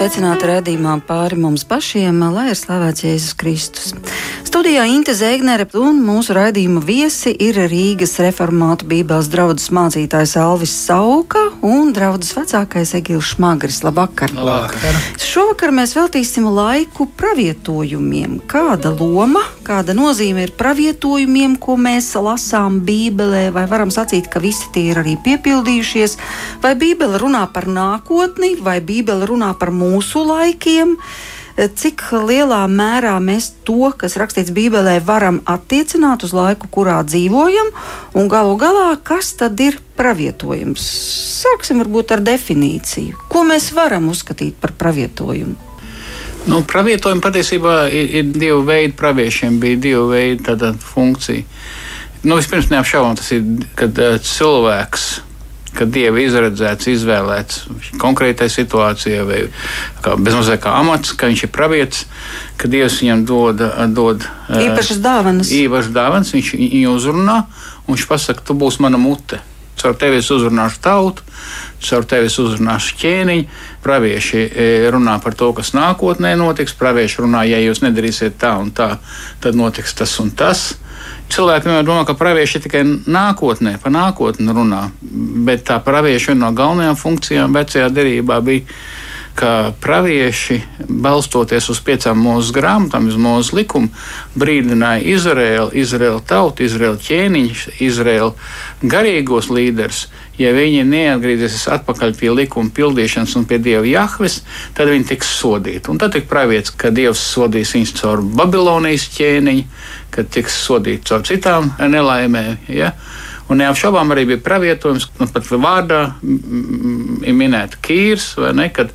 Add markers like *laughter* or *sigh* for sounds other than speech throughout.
sveicināti redzējumā pāri mums pašiem, lai ir slavēts Jēzus Kristus. Studijā Inte Zēgnere un mūsu raidījuma viesi ir Rīgas reformātu bībeles draudzes mācītājs Alvis Sauka un draudzes vecākais Egils Šmagris. Labvakar! Labvakar. Šovakar mēs veltīsim laiku pravietojumiem. Kāda loma, kāda nozīme ir pravietojumiem, ko mēs lasām Bībelē, vai varam sacīt, ka visi tie ir arī piepildījušies, vai Bībele runā par nākotni, vai Bībele runā par mūsu laikiem? Cik lielā mērā mēs to, kas rakstīts Bībelē, varam attiecināt uz laiku, kurā dzīvojam, un galu galā, kas tad ir pravietojums? Sāksim varbūt ar definīciju. Ko mēs varam uzskatīt par pravietojumu? Nu, pravietojumi patiesībā ir, ir divi veidi. Praviešiem bija divi veidi tāda funkcija. Nu, vispirms neapšaubām tas ir, kad uh, cilvēks ka Dieva izredzēts, izvēlēts konkrētai situācijai, vai kā, bezmazliet kā amats, ka viņš ir pravietis, ka Dievs viņam dod, dod īpašas dāvanas. Īpašas dāvanas, viņš viņu uzrunā, un viņš pasaka, tu būsi mana mute. Caur tevi es uzrunāšu tautu, caur tevi es uzrunāšu ķēniņu. Pravieši runā par to, kas nākotnē notiks. Pravieši runā, ja jūs nedarīsiet tā un tā, tad notiks tas un tas. Cilvēki vienmēr domā, ka pravieši tikai nākotnē, pa nākotni runā, bet tā pravieša viena no galvenajām funkcijām vecajā derībā bija ka pravieši, balstoties uz piecām mūsu grāmatām, uz mūsu likumu, brīdināja Izraēlu, Izraēlu tautu, Izraēlu ķēniņus, Izraēlu garīgos līderus. Ja viņi neatgriezīsies atpakaļ pie likuma pildīšanas un pie dieva jahves, tad viņi tiks sodīti. Un tad tika pravietis, ka dievs sodīs viņus caur Babilonijas ķēniņu, kad tiks sodīti caur citām nelaimēm. Ja? Un neapšaubām arī bija pravietojums, nu, pat vārdā ir minēta kīrs, vai ne, kad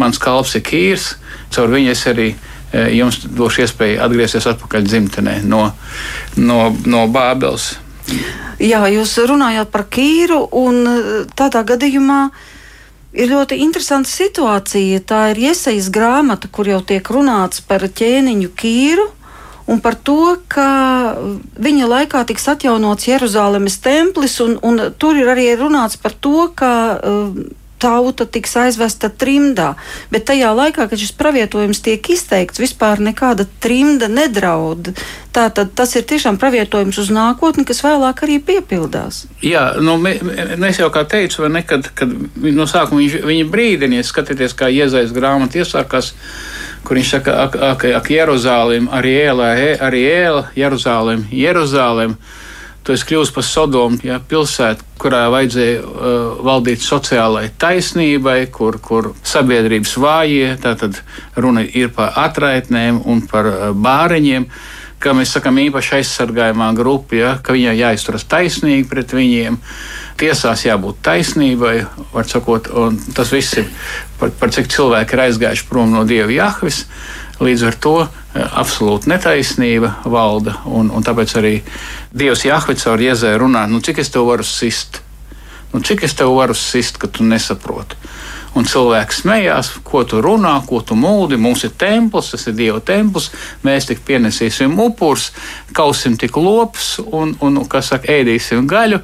mans kalps ir kīrs, caur viņu es arī e, jums došu iespēju atgriezties atpakaļ dzimtenē no, no, no Bābeles. Jā, jūs runājāt par kīru, un e, tādā gadījumā ir ļoti interesanta situācija. Tā ir iesaistīta grāmata, kur jau tiek runāts par ķēniņu kīru un par to, ka viņa laikā tiks atjaunots Jeruzalemes templis, un, un tur ir arī runāts par to, ka uh, tauta tiks aizvesta trimdā. Bet tajā laikā, kad šis pravietojums tiek izteikts, vispār nekāda trimda nedraud. Tātad tas ir tiešām pravietojums uz nākotni, kas vēlāk arī piepildās. Jā, nu, mēs jau kā teicu, ne, kad, kad no sākuma viņš, viņa brīdinies, skatieties, kā iezaisa grāmata iesākās kur viņš saka, ak, ak, ak Jeruzālim, arī ēlē, arī ēlē, Jeruzālim, Jeruzālim. Tu esi kļuvis par Sodomu, ja, pilsētu, kurā vajadzēja uh, valdīt sociālai taisnībai, kur, kur sabiedrības vājie, tātad runa ir par atraitnēm un par uh, bāriņiem. Uh, ka mēs sakām īpaši aizsargājumā grupa, ja, ka viņai jāizturas taisnīgi pret viņiem, tiesās jābūt taisnībai, var sakot, un tas viss ir par, par cik cilvēki ir aizgājuši prom no Dieva Jahvis. Līdz ar to eh, absolūti netaisnība valda, un, un tāpēc arī Dievs Jahvis caur Jēzē runā, nu cik es tev varu sist, nu cik es tev varu sist, ka tu nesaproti un cilvēki smējās, ko tu runā, ko tu mūdi. Mums ir templis, tas ir Dieva templis, mēs tik pienesīsim upurus, kausim tik lopus un, un kas saka, ēdīsim gaļu.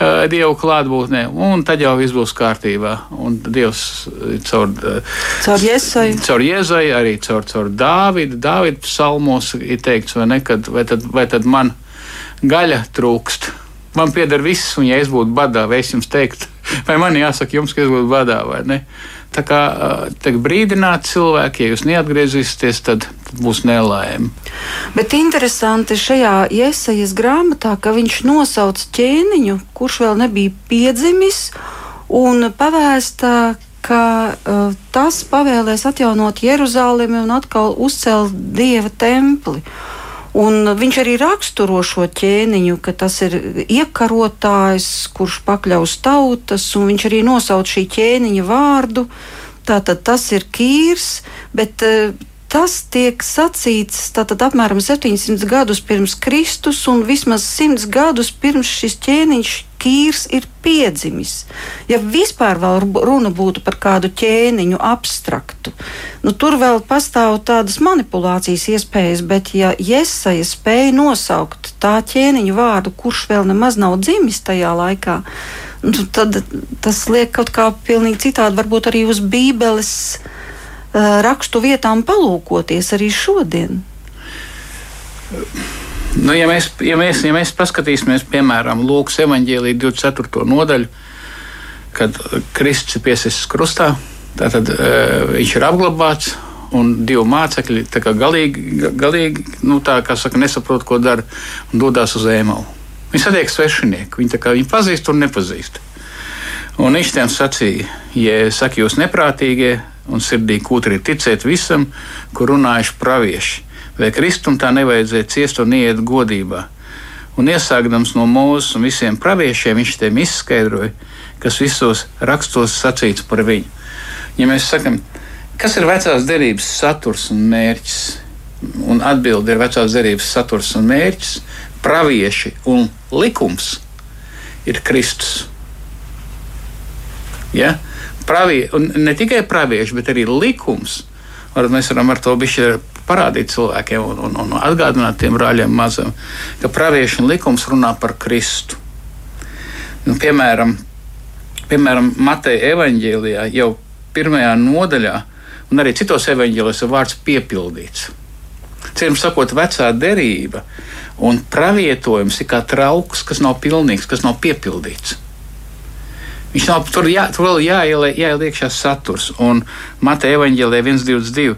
Uh, Dievu klātbūtnē, un tad jau viss būs kārtībā. Un Dievs caur, caur Jēzai, caur Jēzai arī caur, caur Dāvidu. Dāvidu psalmos ir teikts, vai, ne, kad, vai, tad, vai tad man gaļa trūkst. Man pieder viss, un ja es būtu badā, vai es jums teiktu, *laughs* vai man jāsaka jums, ka es būtu badā vai ne. Tā kā tiek brīdināti cilvēki, ja jūs neatgriezīsieties, tad, būs nelaime. Bet interesanti šajā iesaistas grāmatā, ka viņš nosauc ķēniņu, kurš vēl nebija piedzimis, un pavēsta, ka uh, tas pavēlēs atjaunot Jeruzalemi un atkal uzcelt dieva templi. Uh, Un viņš arī raksturo šo ķēniņu, ka tas ir iekarotājs, kurš pakļaus tautas, un viņš arī nosauc šī ķēniņa vārdu. Tātad tas ir kīrs, bet uh, tas tiek sacīts tātad apmēram 700 gadus pirms Kristus un vismaz 100 gadus pirms šis ķēniņš Kīrs ir piedzimis. Ja vispār runa būtu par kādu ķēniņu abstraktu, nu, tur vēl pastāv tādas manipulācijas iespējas, bet ja Iesaja spēja nosaukt tā ķēniņa vārdu, kurš vēl nemaz nav dzimis tajā laikā, nu, tad tas liek kaut kā pilnīgi citādi, varbūt arī uz Bībeles rakstu vietām palūkoties arī šodien? Nu, ja, mēs, ja, mēs, ja mēs paskatīsimies, piemēram, Lūkas evanģēlī 24. nodaļu, kad Kristus ir piesists krustā, tad uh, viņš ir apglabāts. Un divi mācekļi galīgi, galīgi nu, tā, saka, nesaprot, ko dara un dodas uz ēmalu. Viņi satiek svešinieku, viņi, kā, viņi pazīst un nepazīst. Un viņš tiem sacīja, ja saka, jūs neprātīgie un sirdī kūtri ticēt visam, kur runājuši pravieši vai Kristum tā nevajadzēja ciest un iet godībā. Un iesākdams no mūzes un visiem praviešiem, viņš tiem izskaidroja, kas visos rakstos sacīts par viņu. Ja mēs sakam, kas ir vecās derības saturs un mērķis, un atbilde ir vecās derības saturs un mērķis, pravieši un likums ir Kristus. Ja? Pravie, ne tikai pravieši, bet arī likums. Varbūt mēs varam ar to parādīt cilvēkiem un, un, un atgādināt tiem brāļiem mazam, ka praviešu likums runā par Kristu. Nu, piemēram, piemēram, Mateja evanģēlijā jau pirmajā nodaļā, un arī citos evanģēlijos ir vārds piepildīts. Citiem sakot, vecā derība un pravietojums ir kā trauks, kas nav pilnīgs, kas nav piepildīts. Viņš nav tur, jā, tur vēl jāieliek, jāieliek iekšā saturs. Un Mateja evanģēlē 1,22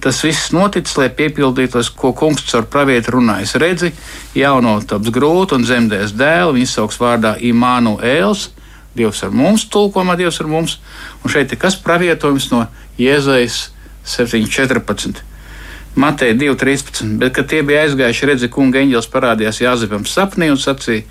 Tas viss noticis, lai piepildītos, ko kungs caur pravietu runājis. Redzi, jauno taps grūti un zemdēs dēlu, viņa sauks vārdā Imānuēls. Dievs ar mums, tulkojumā Dievs ar mums. Un šeit ir kas pravietojums no Jēzus 7.14. Mateja 2.13. Bet, kad tie bija aizgājuši, redzi, kunga eņģēlis parādījās Jāzepam sapnī un sacīja: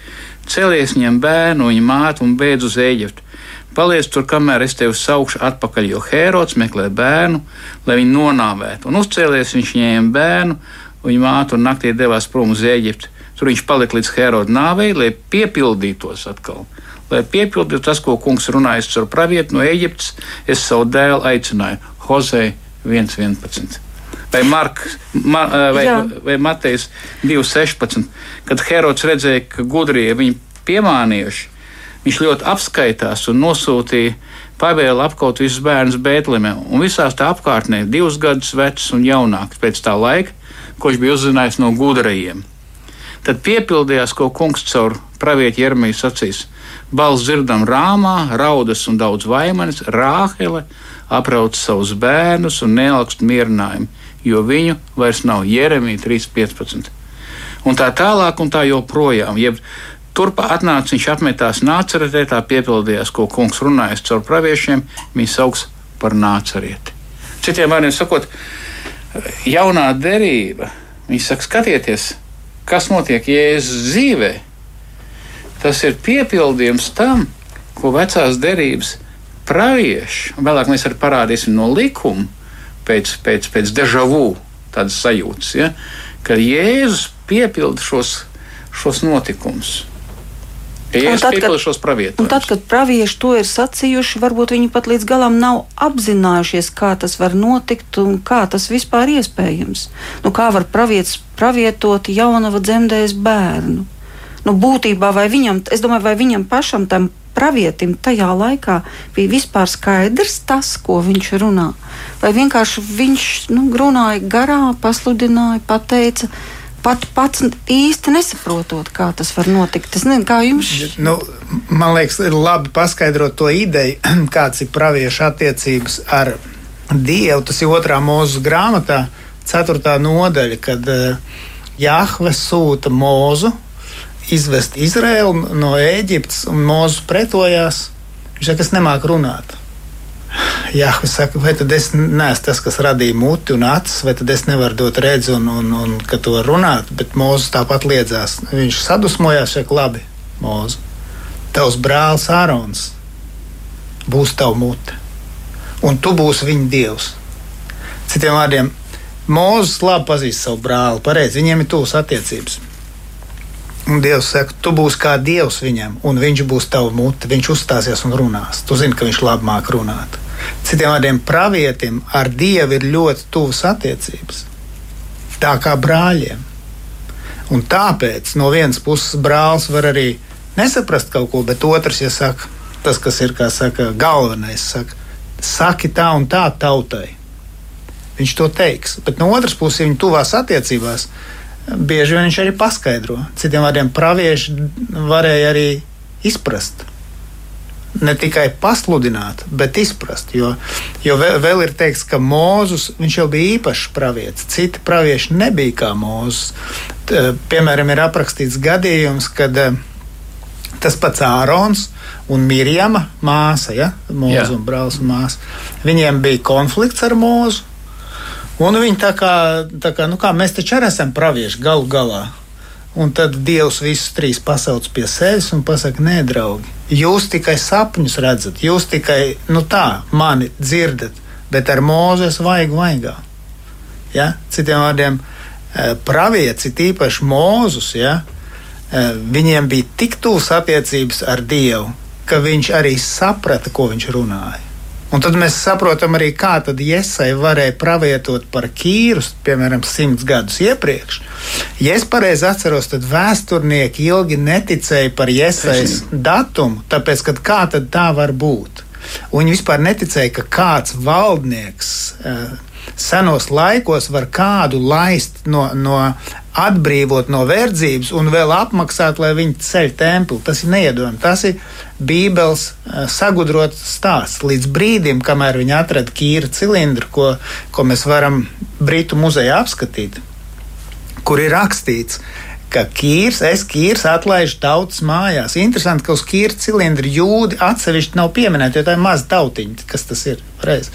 Celies, ņem bērnu, viņa mātu un beidz uz Eģiptu Paliec tur, kamēr es tevi saukšu atpakaļ, jo Hērods meklē bērnu, lai viņu nonāvētu. Un uzcēlies viņš ņēma bērnu, viņa mātu un naktī devās prom uz Eģipti. Tur viņš palika līdz Hēroda nāvei, lai piepildītos atkal. Lai piepildītu tas, ko kungs runājas ar pravietu no Eģiptes, es savu dēlu aicināju Hozei 1.11 vai, Mark, ma, vai, Jā. vai Matejs 2,16, kad Herods redzēja, ka gudrie viņu piemānījuši, Viņš ļoti apskaitās un nosūtīja pavēlu apkaut visus bērnus Bēntlēmē. Un visās tā apkārtnē, divus gadus vecs un jaunāks pēc tā laika, ko viņš bija uzzinājis no gudrajiem. Tad piepildījās, ko kungs caur pravietu Jeremiju sacīs. Balsts dzirdam rāmā, raudas un daudz vaimanis, rāhele aprauc savus bērnus un neelgst mierinājumu, jo viņu vairs nav Jeremija 3.15. Un tā tālāk, un tā joprojām. Jeb Turpā atnāca viņš apmetās nāceretē, tā piepildījās, ko kungs runājas caur praviešiem, viņš sauks par nācerieti. Citiem vārdiem sakot, jaunā derība, viņš saka, skatieties, kas notiek Jēzus dzīvē. Tas ir piepildījums tam, ko vecās derības pravieši, un vēlāk mēs arī parādīsim no likuma, pēc, pēc, pēc dežavu tādas sajūtas, ja, ka Jēzus piepilda šos, šos notikumus. Ja tad, kad, tad, kad pravieši to ir sacījuši, varbūt viņi pat līdz galam nav apzinājušies, kā tas var notikt un kā tas vispār iespējams. Nu, kā var pravietis pravietot jaunava dzemdēs bērnu? Nu, būtībā vai viņam, es domāju, vai viņam pašam tam pravietim tajā laikā bija vispār skaidrs tas, ko viņš runā. Vai vienkārši viņš nu, runāja garā, pasludināja, pateica pat pats īsti nesaprotot, kā tas var notikt. Es nezinu, kā jums. Nu, man liekas, ir labi paskaidrot to ideju, *clears throat* kāds ir praviešu attiecības ar Dievu. Tas ir otrā mūža grāmatā, ceturtā nodaļa, kad uh, Jahve sūta mūzu izvest Izraēlu no Ēģiptes, un mūzis pretojās. Viņš saka, es nemāku runāt. Jahve saka, vai tad es neesmu tas, kas radīja muti un acis, vai tad es nevaru dot redzi un, un, un ka to runāt, bet Mūzes tāpat liedzās. Viņš sadusmojās, saka, labi, Mūze, tavs brālis Ārons būs tava mute, un tu būsi viņa dievs. Citiem vārdiem, Mūzes labi pazīst savu brāli, pareizi, viņiem ir tūs attiecības. Un Dievs saka, tu būsi kā Dievs viņam, un viņš būs tavs mute. Viņš uzstāsies un runās. Tu zini, ka viņš labi māk runāt. Citiem vārdiem, pravietim ar Dievu ir ļoti tuvas attiecības. Tā kā brāļiem. Un tāpēc no vienas puses brālis var arī nesaprast kaut ko, bet otrs, ja saka, tas, kas ir saka, galvenais, saka, saki tā un tā tautai. Viņš to teiks. Bet no otras puses, viņa tuvās attiecībās, bieži vien viņš arī paskaidro. Citiem vārdiem, pravieši varēja arī izprast. Ne tikai pasludināt, bet izprast. Jo, jo vēl, ir teikts, ka Mozus jau bija īpašs pravietis. Citi pravieši nebija kā Mozus. Piemēram, ir aprakstīts gadījums, kad uh, Tas pats Ārons un Mirjama māsa, ja? Mūza un brālis un māsa. Viņiem bija konflikts ar mūzu. Un viņi tā kā, tā kā, nu kā mēs taču arī esam pravieši galu galā. Un tad Dievs visus trīs pasauc pie sevis un pasakā, nē, draugi, jūs tikai sapņus redzat, jūs tikai nu tā, mani dzirdat, bet ar mūzes vajag vaigā. Ja? Citiem vārdiem, eh, pravieci, tīpaši mūzus, ja? Eh, viņiem bija tik tuvas attiecības ar Dievu, ka viņš arī saprata, ko viņš runāja. Un tad mēs saprotam arī, kā tad Iesai varēja pravietot par Kīru, piemēram, simts gadus iepriekš. Ja es pareizi atceros, tad vēsturnieki ilgi neticēja par Iesais datumu, tāpēc, ka kā tad tā var būt? Un viņi vispār neticēja, ka kāds valdnieks uh, senos laikos var kādu laist no, no atbrīvot no verdzības un vēl apmaksāt, lai viņi ceļ templi. Tas ir neiedomājami. Tas ir Bībeles eh, sagudrots stāsts. Līdz brīdim, kamēr viņi atrada kīra cilindru, ko, ko mēs varam Britu muzejā apskatīt, kur ir rakstīts, ka kīrs, es kīrs atlaižu tautas mājās. Interesanti, ka uz kīra cilindra jūdi atsevišķi nav pieminēti, jo tā ir maza tautiņa, kas tas ir. Reiz.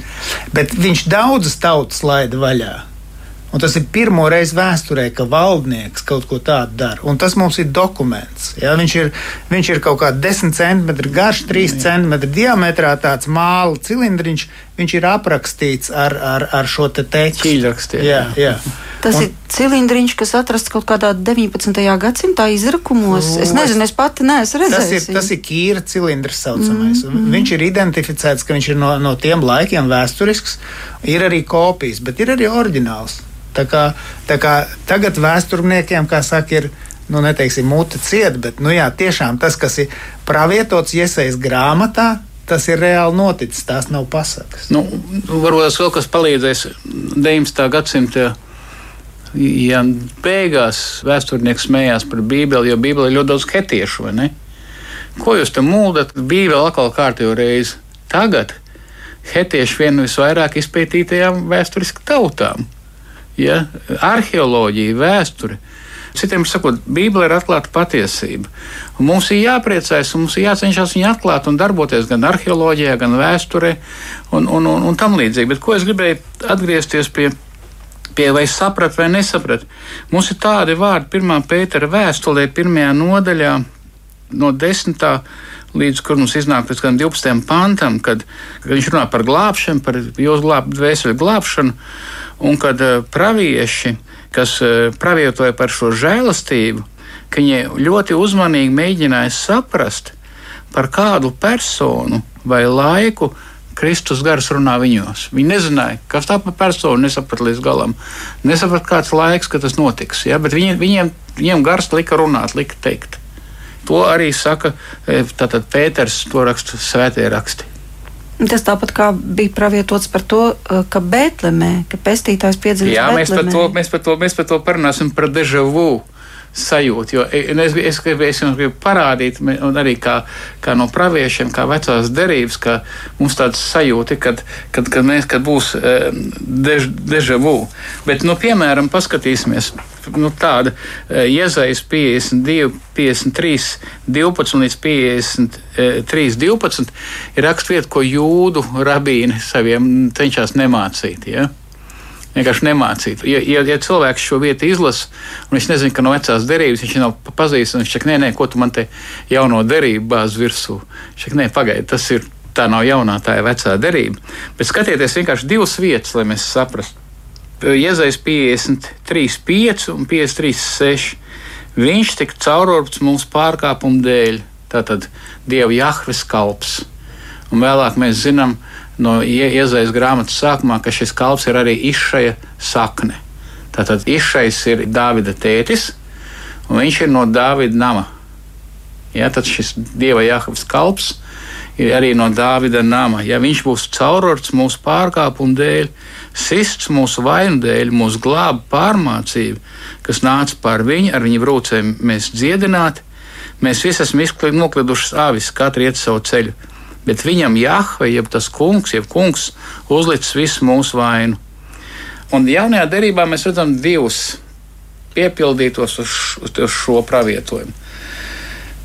Bet viņš daudzas tautas laida vaļā. Un tas ir pirmo reizi vēsturē, ka valdnieks kaut ko tādu dara. Un tas mums ir dokuments. Ja? Viņš, ir, viņš ir kaut kāds 10 centimetri garš, 3 centimetri diametrā, tāds māla cilindriņš. Viņš ir aprakstīts ar, ar, ar šo te tekstu. Jā, jā. Tas un, ir cilindriņš, kas atrasts kaut kādā 19. gadsimtā izrakumos. Es nezinu, es pati neesmu redzējis. Tas ir, tas ir kīra cilindrs saucamais. Mm, mm. Viņš ir identificēts, ka viņš ir no, no tiem laikiem vēsturisks. Ir arī kopijas, bet ir arī oriģināls. Tā kā, tā kā tagad vēsturniekiem, kā saka, ir nu, neteiksim, mute cieta, bet nu, jā, tiešām tas, kas ir pravietots iesaistīts grāmatā, tas ir reāli noticis. Tās nav pasakas. Nu, varbūt tas vēl kas palīdzēs 19. gadsimta. Ja beigās vēsturnieks smējās par Bībeli, jo Bībelē ir ļoti daudz hetiešu, vai ne? Ko jūs tam mūldat? Bībele atkal kārtējo reizi. Tagad hetieši viena no visvairāk izpētītajām vēsturiski tautām ja, arheoloģija, vēsture. Citiem sakot, Bībele ir atklāta patiesība. Un mums ir jāpriecājas, un mums ir jācenšas viņu atklāt un darboties gan arheoloģijā, gan vēsturē un, un, un, un tam līdzīgi. Bet ko es gribēju atgriezties pie? Pie vai saprat, vai nesaprat. Mums ir tādi vārdi, pirmā pētera vēstulē, pirmajā nodaļā, no desmitā līdz kur mums iznāk kādam 12. pantam, kad, kad viņš runā par glābšanu, par jūsu glābšanu, dvēseli glābšanu un kad eh, pravieši, kas eh, pravietoja par šo žēlastību, ka viņi ļoti uzmanīgi mēģināja saprast, par kādu personu vai laiku Kristus gars runā viņos. Viņi nezināja, kas tā par personu, nesaprata līdz galam. Nesaprata, kāds laiks, kad tas notiks. Ja? Bet viņi, viņiem, viņiem gars lika runāt, lika teikt. To arī saka eh, Pēters, to raksta svētie raksti. Tas tāpat kā bija pravietots par to, eh, ka Bēltlemē, ka pestītājs piedzīvoja. Jā, mēs par, to, mēs, par to, mēs par to parunāsim par deja vu sajūtu. Jo e, es, es, es, es jums gribu parādīt, arī kā, kā no praviešiem, kā vecās derības, ka mums tāds sajūta, kad, kad, kad, mēs, kad būs dež, deja vu. Bet, nu, piemēram, paskatīsimies. Nu, tāda iezaisa 52, 53, 12 līdz 53, 12 ir rakstvieta, ko jūdu rabīni saviem cenšas nemācīt. Ja? vienkārši nemācīt. Ja, ja, ja cilvēks šo vietu izlasa, un viņš nezina, ka no vecās derības viņš nav pazīstams, viņš saka, nē, nē, ko tu man te jauno derību bāz virsū. Viņš saka, nē, pagaidi, tas ir tā nav jaunā, tā ir vecā derība. Bet skatieties vienkārši divas vietas, lai mēs saprastu. Iezais 53, 5 un 53, 6. Viņš tika caurorps mūsu pārkāpumu dēļ. Tātad Dieva Jahves kalps. Un vēlāk mēs zinām, no iezaisa grāmatas sākumā, ka šis kalps ir arī izšaja sakne. Tātad izšais ir Dāvida tētis, un viņš ir no Dāvida nama. ja, tad šis dieva Jāhavs kalps arī no Dāvida nama. Ja viņš būs caurorts mūsu pārkāpumu dēļ, sists mūsu vainu dēļ, mūsu glāba pārmācība, kas nāca pār viņu, ar viņa brūcēm mēs dziedināti, mēs visi esam nokliduši avis, katru iet savu ceļu. Bet viņam Jahve, jeb tas kungs, jeb kungs, uzlicis visu mūsu vainu. Un jaunajā derībā mēs redzam divus piepildītos uz, uz šo pravietojumu.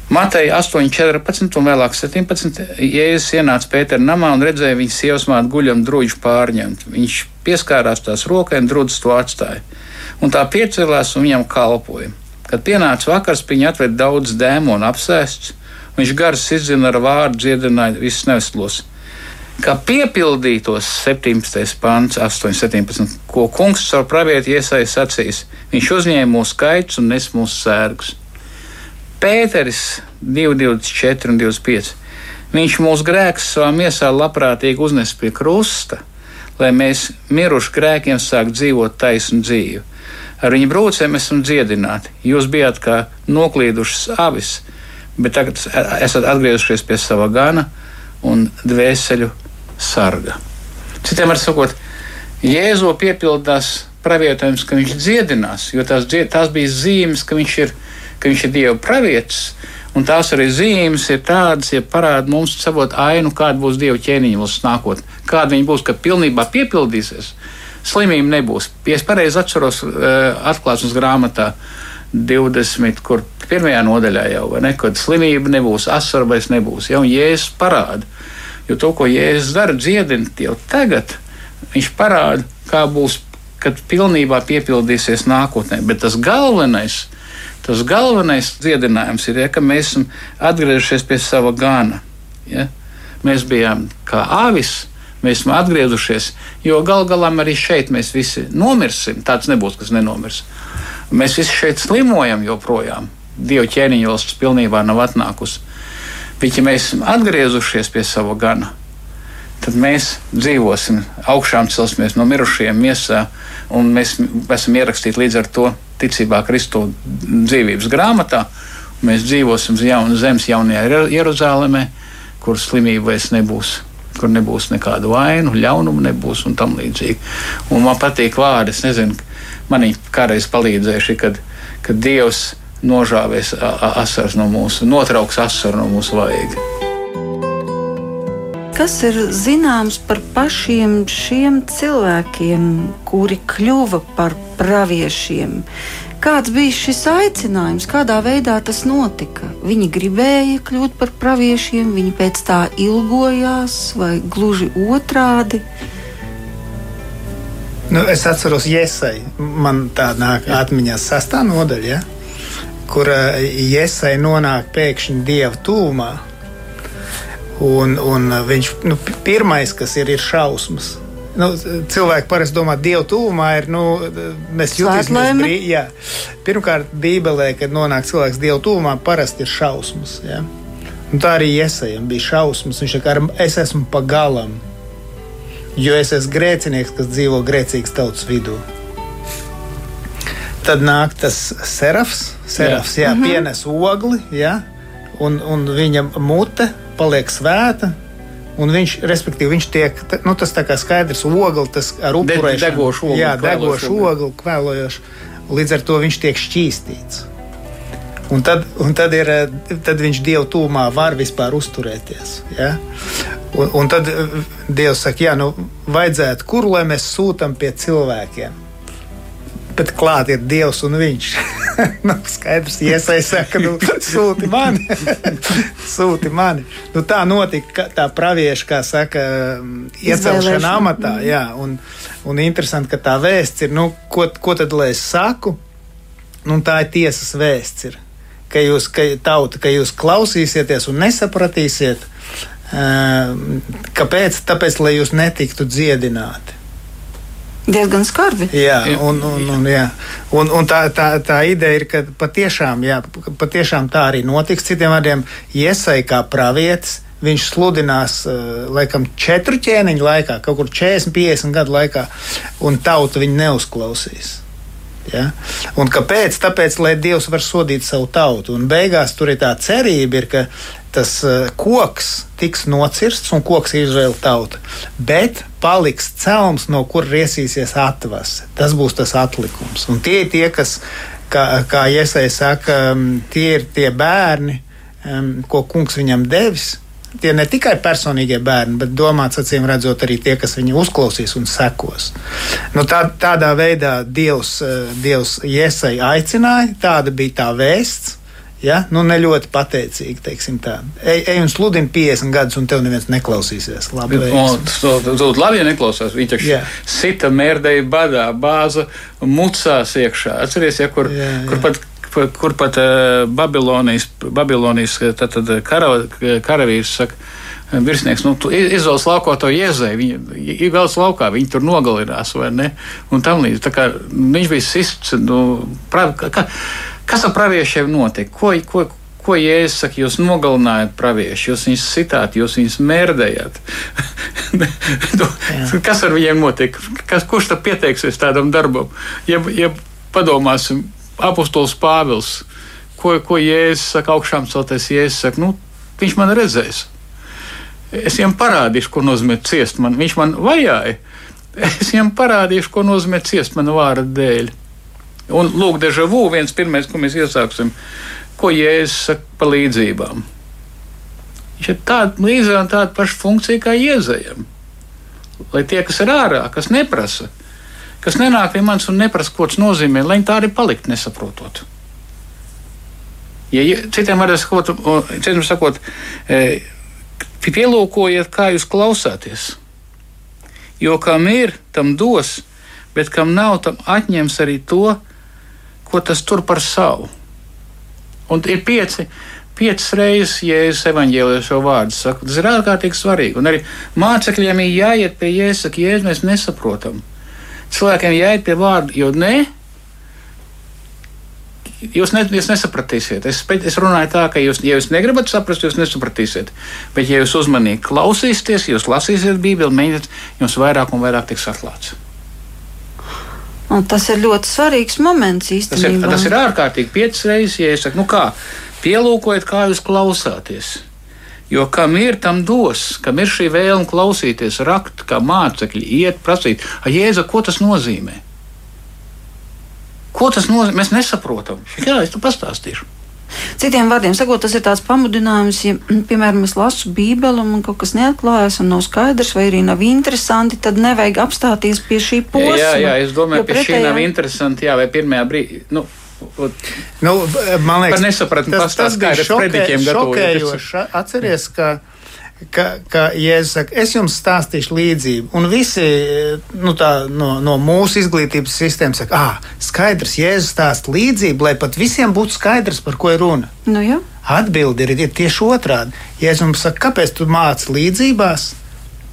Mateja 8,14 un vēlāk 17. Jēzus ienāca Pētera namā un redzēja viņas sievas mātu guļam druģu pārņemt. Viņš pieskārās tās rokai un drudzes to atstāja. Un tā piecēlās un viņam kalpoja. Kad pienāca vakars, viņa atveda daudz dēmonu apsēsts. Viņš garas izzina ar vārdu dziedināja visus neveslos. Kā piepildītos 17. pants, 8,17, ko kungs caur pravieti iesaistīs acīs, viņš uzņēma mūsu skaitus un nes mūsu sērgus. Pēteris 224 un 25. Viņš mūsu grēkus savā miesā labprātīgi uznes pie krusta, lai mēs miruši grēkiem sāktu dzīvot taisnu dzīvi. Ar viņa brūcēm esam dziedināti. Jūs bijāt kā noklīdušas avis, bet tagad esat atgriezušies pie sava gana un dvēseļu sarga. Citiem var sakot, Jēzu piepildās pravietojums, ka viņš dziedinās, jo tās, tās bija zīmes, ka viņš ir ielikās ka viņš ir Dieva pravietis. Un tās arī zīmes ir tādas, ja parāda mums savot ainu, kāda būs Dieva ķēniņa valsts nākotnē. Kāda viņa būs, kad pilnībā piepildīsies, slimība nebūs. Ja es pareizi atceros uh, atklāsmes grāmatā 20, kur pirmajā nodaļā jau, ne, kad slimība nebūs, asaru vairs nebūs, jau Jēzus parāda. Jo to, ko Jēzus dara, dziedina jau tagad, viņš parāda, kā būs, kad pilnībā piepildīsies nākotnē. Bet tas galvenais ir Tas galvenais dziedinājums ir, ja, ka mēs esam atgriezušies pie sava gana. Ja. Mēs bijām kā avis, mēs esam atgriezušies, jo gal galā arī šeit mēs visi nomirsim. Tāds nebūs, kas nenomirs. Mēs visi šeit slimojam joprojām. Dieva ķēniņa valsts pilnībā nav atnākusi. Bet, ja mēs esam atgriezušies pie sava gana, tad mēs dzīvosim, augšām celsimies no mirušajiem miesā, un mēs esam ierakstīti līdz ar to ticībā Kristu dzīvības grāmatā. Mēs dzīvosim uz jaunas zemes, jaunajā Jeruzalemē, kur slimība vairs nebūs, kur nebūs nekādu vainu, ļaunumu nebūs un tam līdzīgi. Un man patīk vārdi, es nezinu, man viņi kādreiz palīdzējuši, kad, kad Dievs nožāvēs asaras no mūsu, notrauks asaru no mūsu vajag kas ir zināms par pašiem šiem cilvēkiem, kuri kļuva par praviešiem? Kāds bija šis aicinājums, kādā veidā tas notika? Viņi gribēja kļūt par praviešiem, viņi pēc tā ilgojās, vai gluži otrādi? Nu, es atceros, Iesai, man tā nāk atmiņā sastā nodaļa, ja? kur Iesai nonāk pēkšņi Dieva tūmā Un, un viņš nu, pirmais, kas ir, ir šausmas. Nu, cilvēki parasti domā, ka Dieva tuvumā ir. Nu, mēs jutāmies brīvā. Pirmkārt, Bībelē, kad nonāk cilvēks Dieva tuvumā, parasti ir šausmas. Ja? Un tā arī iesējam bija šausmas. Viņš saka, es esmu pa galam, jo es esmu grēcinieks, kas dzīvo grēcīgas tautas vidū. Tad nāk tas serafs, serafs jā. Jā, -hmm. pienes ogli, jā, un, un viņa mute paliek svēta. Un viņš, respektīvi, viņš tiek, nu, tas tā kā skaidrs oglis, tas ar upurēšanu. Degošu ogli. Jā, degošu ogli, kvēlojošu. Līdz ar to viņš tiek šķīstīts. Un tad, un tad, ir, tad viņš Dieva tūmā var vispār uzturēties. Ja? Un, un tad Dievs saka, jā, nu, vajadzētu, kur lai mēs sūtām pie cilvēkiem bet klāt ir Dievs un Viņš. *laughs* nu, skaidrs, iesaistās, ka nu, sūti mani. *laughs* sūti mani. Nu, tā notika tā pravieša, kā saka, iecelšana amatā. Mm. Jā, un, un interesanti, ka tā vēsts ir, nu, ko, ko tad lai es saku? Nu, tā ir tiesas vēsts. Ir. Ka jūs, ka tauta, ka jūs klausīsieties un nesapratīsiet, kāpēc? Tāpēc, lai jūs netiktu dziedināti diezgan skarbi. Jā, un, un, un, jā. un, un tā, tā, tā ideja ir, ka patiešām, jā, patiešām tā arī notiks. Citiem vārdiem, iesai kā pravietis. Viņš sludinās, uh, laikam, četru ķēniņu laikā, kaut kur 40, 50 gadu laikā, un tauta viņu neuzklausīs. Ja? Un kāpēc? Tāpēc, lai Dievs var sodīt savu tautu. Un beigās tur ir tā cerība, ir, ka tas uh, koks tiks nocirsts un koks ir Izraēla tauta. Bet paliks celms, no kur riesīsies atvase. Tas būs tas atlikums. Un tie ir tie, kas, kā, kā Iesai saka, um, tie ir tie bērni, um, ko kungs viņam devis tie ne tikai personīgie bērni, bet domāts acīm redzot arī tie, kas viņu uzklausīs un sekos. Nu, tā, tādā veidā Dievs, eh, Dievs Iesai aicināja, tāda bija tā vēsts. Ja? Nu, ne ļoti pateicīgi, teiksim tā. Ej, ej un sludini 50 gadus, un tev neviens neklausīsies. Labi, Zūd, labi, ja neklausās. Viņš taču yeah. sita mērdēja badā, bāza mucās iekšā. Atceries, ja, kur, yeah, yeah. kur pat kur pat uh, Babilonijas, Babilonijas tad, tad kara, karavīrs saka, virsnieks, nu, izvēlas lauko to iezēju, viņa ir vēl laukā, viņi tur nogalinās vai ne, un tam līdz. Tā kā viņš bija sists, nu, prav, ka, kas ar praviešiem notiek? Ko, ko, ko Jēzus saka, jūs nogalinājāt praviešu, jūs viņus sitāt, jūs viņus mērdējāt. *laughs* Nu, kas ar viņiem notiek? Kas, kurš tad pieteiksies tādam darbam? Ja, ja padomāsim, apustulis Pāvils, ko, ko Jēzus saka, augšām celties Jēzus saka, nu, viņš man redzēs. Es viņam parādīšu, ko nozīmē ciest man. Viņš man vajāja. Es viņam parādīšu, ko nozīmē ciest man vārda dēļ. Un lūk, deja vu, viens pirmais, ko mēs iesāksim, ko Jēzus saka par līdzībām. Viņš ir tāda līdzīga un tāda paša funkcija kā iezējam. Lai tie, kas ir ārā, kas neprasa, kas nenāk pie manis un neprasa, ko tas nozīmē, lai viņi tā arī palikt nesaprotot. Ja, citiem vārdiem sakot, citiem sakot e, pielūkojiet, kā jūs klausāties. Jo kam ir, tam dos, bet kam nav, tam atņems arī to, ko tas tur par savu. Un ir pieci, piecas reizes Jēzus evanģēlē šo vārdu saka. Tas ir ārkārtīgi svarīgi. Un arī mācekļiem ir jāiet pie Jēzus, saka, Jēzus, mēs nesaprotam cilvēkiem jāiet pie vārda, jo ne. Jūs, ne, jūs nesapratīsiet. Es, es runāju tā, ka jūs, ja jūs negribat saprast, jūs nesapratīsiet. Bet, ja jūs uzmanīgi klausīsieties, jūs lasīsiet Bībeli, mēģiniet, jums vairāk un vairāk tiks atklāts. Un tas ir ļoti svarīgs moments īstenībā. Tas ir, tas ir ārkārtīgi piecas reizes, ja es saku, nu kā, pielūkojiet, kā jūs klausāties. Jo kam ir, tam dos, kam ir šī vēlme klausīties, rakt, kā mācekļi, iet, prasīt, Jēzu, ko tas nozīmē? Ko tas nozīmē? Mēs nesaprotam. Jā, es to pastāstīšu. Citiem vārdiem sakot, tas ir tāds pamudinājums, ja, *clears throat* piemēram, es lasu Bībeli un man kaut kas neatklājas un nav skaidrs, vai arī nav interesanti, tad nevajag apstāties pie šī posma. Jā, jā, es domāju, ka pretējā... šī nav interesanti, jā, vai pirmajā brīdī. Nu, Nu, man liekas, tas, tas bija šokē, šokējoši. Atceries, ka ka, ka Jēzus saka, es jums stāstīšu līdzību. Un visi nu, tā, no, no mūsu izglītības sistēmas saka, ah, skaidrs, Jēzus stāsta līdzību, lai pat visiem būtu skaidrs, par ko ir runa. Nu, jā. Atbildi ir, ir tieši otrādi. Jēzus mums saka, kāpēc tu māci līdzībās?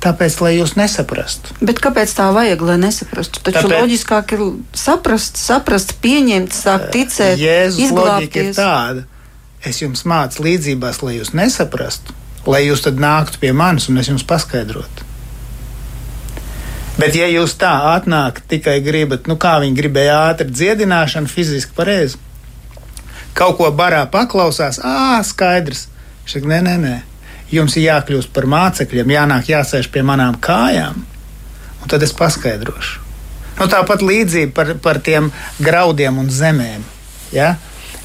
Tāpēc, lai jūs nesaprastu. Bet kāpēc tā vajag, lai nesaprastu? Taču Tāpēc, loģiskāk ir saprast, saprast, pieņemt, sākt ticēt. Jēzus loģika ir tāda. Es jums mācu līdzībās, lai jūs nesaprastu, lai jūs tad nāktu pie manis un es jums paskaidrotu. Bet, ja jūs tā atnākat, tikai gribat, nu kā viņi gribēja ātri dziedināšanu, fiziski pareizi, kaut ko barā paklausās, ah, skaidrs. Viņš saka, nē, nē, nē jums ir jākļūst par mācekļiem, jānāk jāsēž pie manām kājām, un tad es paskaidrošu. Nu, tāpat līdzība par, par tiem graudiem un zemēm. Ja?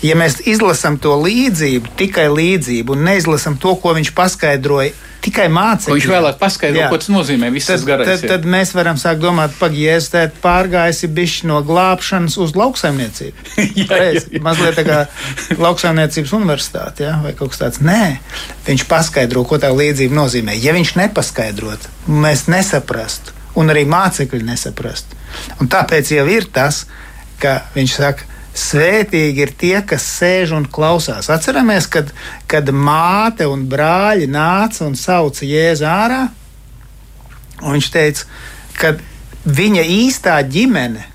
Ja mēs izlasām to līdzību, tikai līdzību, un neizlasām to, ko viņš paskaidroja tikai mācīt. Viņš vēlāk paskaidro, ko tas nozīmē. Tad, garais, tad, tad mēs varam sākt domāt, pagaidies, tēt pārgājusi bišķi no glābšanas uz lauksaimniecību. *laughs* jā, Reiz, jā, jā. Mazliet tā kā lauksaimniecības universitāte, ja? vai kaut kas tāds. Nē, viņš paskaidro, ko tā līdzība nozīmē. Ja viņš nepaskaidrot, mēs nesaprastu, un arī mācekļi nesaprastu. Un tāpēc jau ir tas, ka viņš saka, Svētīgi ir tie, kas sēž un klausās. Atceramies, kad, kad māte un brāļi nāca un sauca Jēzu ārā. Viņš teica, ka viņa īstā ģimene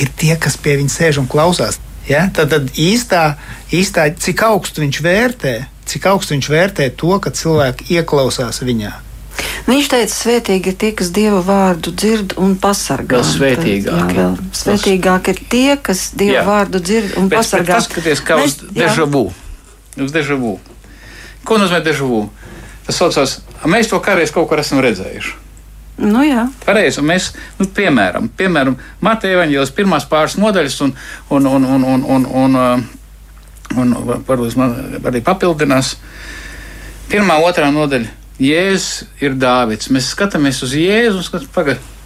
ir tie, kas pie viņa sēž un klausās. Ja? Tad, tad īstā, īstā, cik augstu viņš vērtē, cik augstu viņš vērtē to, ka cilvēki ieklausās viņā. Viņš teica, svētīgi ir tie, kas Dieva vārdu dzird un pasargā. Vēl svētīgāki. Tad, jā, vēl svētīgāk ir tie, kas Dieva jā. vārdu dzird un bet, pasargā. Bet paskaties, kā Mēs, uz dežavu. Uz dežavu. Ko nozīmē dežavu? Tas saucās, mēs to kādreiz kaut kur esam redzējuši. Nu, jā. Pareizi. Mēs, nu, piemēram, piemēram Mateja Evanģēlas pirmās pāris nodaļas un, un, un, un, un, un, un, un, un varbūt man arī papildinās. Pirmā, otrā nodaļa. Jēzus ir Dāvids. Mēs skatāmies uz Jēzu un skatāmies, pagaidi.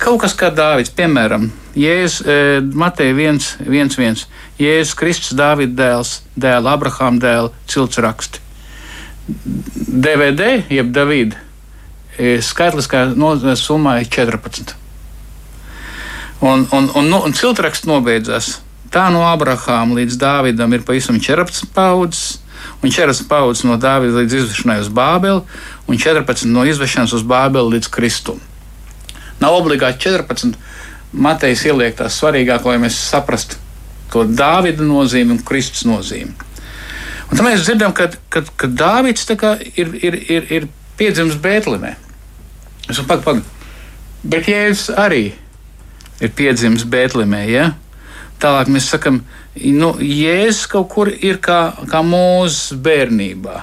Kaut kas kā Dāvids, piemēram, Jēzus, e, Mateja 1, 1, 1. Jēzus Kristus, Dāvida dēls, dēla, Abrahama dēla, cilts raksti. DVD, jeb Davida E, skaitliskā summā ir 14. Un, un, un, un ciltraksts nobeidzās. Tā no Abrahāma līdz Dāvidam ir pavisam 14 paudzes, un 14 paudzes no Dāvida līdz izvešanai uz Bābeli, un 14 no izvešanas uz Bābeli līdz Kristum. Nav obligāti 14. Matejs ieliek tās svarīgāk, lai mēs saprastu to Dāvida nozīmi un Kristus nozīmi. Un tad mēs dzirdam, ka, ka, ka Dāvids ir, ir, ir, ir piedzimis Bēltlemē. Es saku, pagaidi, bet Jēzus arī ir piedzimis Bēltlemē. Ja? Tālāk mēs sakām, nu, Jēzus kaut kur ir kā, kā mūzes bērnībā.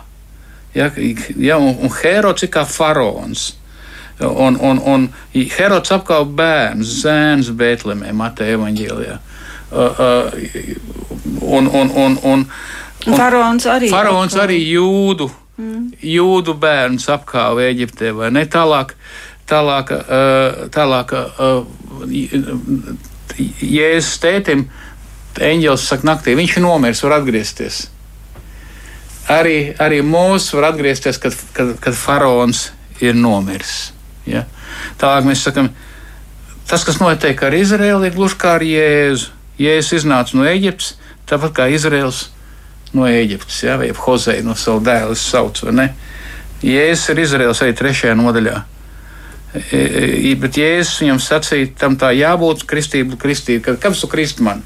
Ja, ja, un, un Herods ir kā faraons. Un, un, un Herods apkaup bērnu, zēns Bēltlemē, Mateja evaņģēlijā. Uh, uh, un, un, un, un, un faraons arī, faraons arī jūdu Mm. Jūdu bērns apkāva Eģiptē, vai ne? Tālāk, tālāk, tālāk Jēzus tētim, eņģēlis saka, naktī viņš ir nomiris, var atgriezties. Arī, arī mūsu var atgriezties, kad, kad, kad faraons ir nomiris. Ja? Tālāk mēs sakām, tas, kas notiek ar Izraēlu, ir gluži kā ar Jēzu. Jēzus iznāca no Eģiptes, tāpat kā Izraels no Ēģiptes, ja, vai Hozei no savu dēlu sauc? Jēzus ir Izraels arī trešajā nodaļā. E, e, bet Jēzus viņam sacīja, tam tā jābūt kristību, kad kāpēc tu kristi man?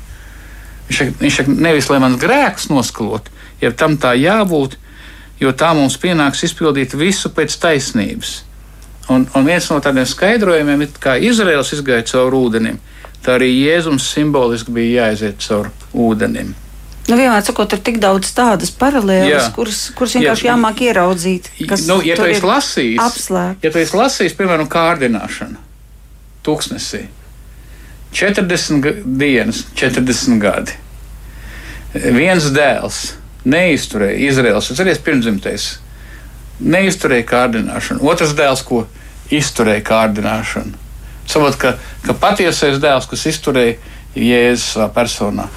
Viņš saka, viņš saka, nevis lai mans grēks noskalot, ja tam tā jābūt, jo tā mums pienāks izpildīt visu pēc taisnības. Un, un viens no tādiem skaidrojumiem ir, kā Izraels izgāja cauri ūdenim, tā arī Jēzums simboliski bija jāiziet cauri ūdenim. Nu, vienmēr sakot, ir tik daudz tādas paralēlas, kuras, kuras vienkārši jā. jāmāk ieraudzīt. Nu, ja tu esi lasījis, apslēgt. ja tu esi lasījis, piemēram, kārdināšanu tūkstnesī, 40 dienas, 40 gadi, viens dēls neizturēja Izraels, atceries pirmdzimtais, neizturēja kārdināšanu, otrs dēls, ko izturēja kārdināšanu. Saprot, ka, ka patiesais dēls, kas izturēja Jēzus savā personā.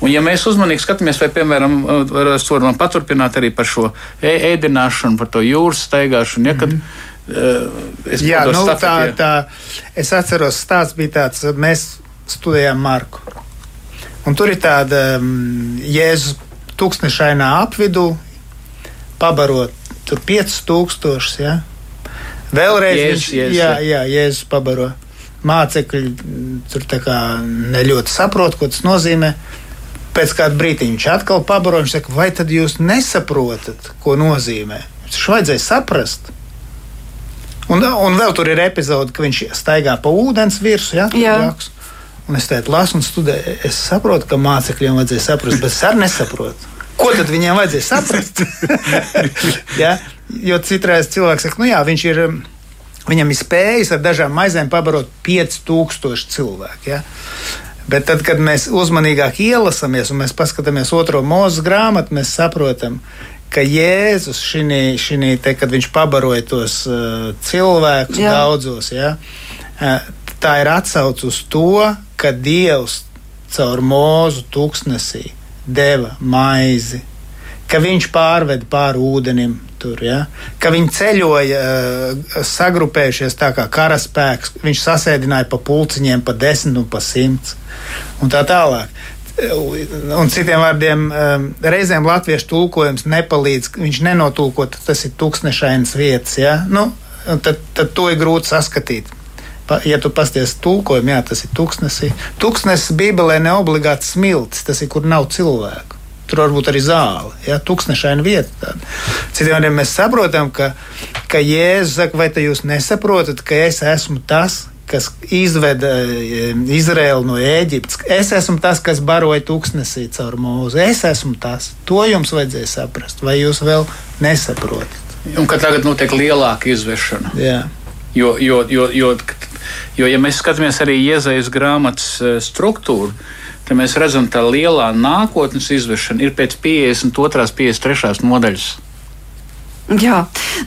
Un, ja mēs uzmanīgi skatāmies, vai, piemēram, varam paturpināt arī par šo ēdināšanu, par to jūras staigāšanu, ja, kad, mm -hmm. es Jā, nu, tā, tā, es atceros, stāsts bija tāds, mēs studējām Marku. Un tur ir tāda um, Jēzus tūkstošainā apvidū, pabarot tur 5000. Ja? Vēlreiz Jēzus, viņš Jēzus, jā, jā, Jēzus pabaro. Mācekļi tur ne ļoti saprot, ko tas nozīmē pēc kāda brīdiņa viņš atkal pabaro. Viņš saka, vai tad jūs nesaprotat, ko nozīmē? Viņš vajadzēja saprast. Un, un vēl tur ir epizode, ka viņš staigā pa ūdens virsmu. Ja, Jā. Raks. Un es tādu lasu un studēju. Es saprotu, ka mācekļiem vajadzēja saprast, bet es arī nesaprotu. Ko tad viņiem vajadzēja saprast? *laughs* ja? Jo citreiz cilvēks saka, nu jā, viņš ir. Viņam ir spējas ar dažām maizēm pabarot 5000 cilvēku. Ja? Bet tad, kad mēs uzmanīgāk ielasāmies un mēs paskatāmies otro mūža grāmatu, mēs saprotam, ka Jēzus šī te, kad viņš pabaroja tos uh, cilvēkus Jā. daudzos, ja, uh, tā ir atsauce uz to, ka Dievs caur mūzu tūkstnesī deva maizi, ka viņš pārveda pāri ūdenim tur, ja? ka viņi ceļoja, uh, sagrupējušies tā kā karaspēks, viņš sasēdināja pa pulciņiem, pa desmit un pa simts un tā tālāk. Un citiem vārdiem, um, reizēm latviešu tulkojums nepalīdz. Viņš nenotulko, tas ir tūkstošainas vietas. Ja? Nu, tad, tad to ir grūti saskatīt. Ja tu pasties tulkojumu, jā, tas ir tūkstnesis. Tūkstnesis Bībelē ne obligāti smilts, tas ir, kur nav cilvēku. Tur var būt arī zāle, ja tūkstošaina vieta. Tāda. Citiem vārdiem mēs saprotam, ka, ka Jēzus saka, vai jūs nesaprotat, ka es esmu tas, kas izveda eh, Izraēlu no Ēģiptes. Es esmu tas, kas baroja tūkstnesī caur mūzu. Es esmu tas. To jums vajadzēja saprast, vai jūs vēl nesaprotat. Un ka tagad notiek lielāka izvešana. Jā. Jo, jo, jo, jo, jo, ja mēs skatāmies arī iezaļas grāmatas eh, struktūru, tad mēs redzam, ka tā lielā nākotnes izvešana ir pēc 52. un 53. nodaļas. Jā,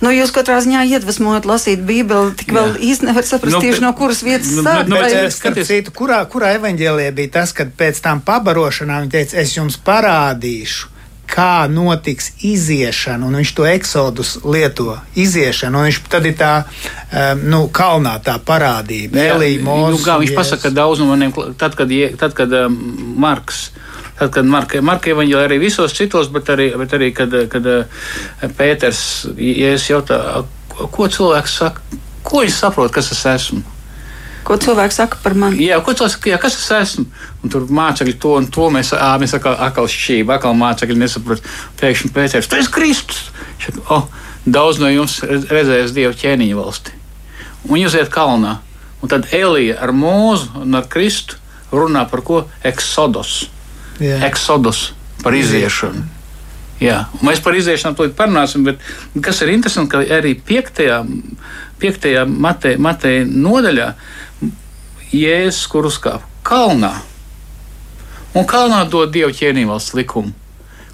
nu jūs katrā ziņā iedvesmojat lasīt Bībeli, tik vēl īsti nevar saprast Nu, tieši no kuras vietas nu, sākt. nu, vai- bet, Bet, starp citu, kurā, kurā evanģēlijā bija tas, kad pēc tam pabarošanām viņš teica, es jums parādīšu, kā notiks iziešana, un viņš to eksodus lieto, iziešana, un viņš tad ir tā, um, nu, kalnā tā parādība, Elija, nu, Mūzes. kā un viņš Jēzus. pasaka daudz no maniem, tad, kad, tad, kad um, Marks. Tad, kad Marka, Marka evanģēlē arī visos citos, bet arī, bet arī kad, kad uh, Pēters, ja es jautāju, ko cilvēks saka, ko viņš saprot, kas es esmu? Ko cilvēks saka par mani? Jā, ko cilvēks saka, jā, kas es esmu? Un tur mācekļi to un to mēs, ā, mēs atkal, atkal šķība, atkal mācekļi nesaprot. Pēkšņi Pēters, tu esi Kristus! Viņš saka, oh, daudz no jums redz- redzēs Dievu ķēniņu valsti. Un jūs iet kalnā. Un tad Elija ar mūzu un ar Kristu runā par ko? Eksodos. Jā. Eksodus par iziešanu. Jā, un mēs par iziešanu tūlīt parunāsim, bet kas ir interesanti, ka arī 5. 5. Mateja Mate nodaļā Jēzus, kur uzkāpa kalnā, un kalnā dod Dieva ķēnīvalsts likumu.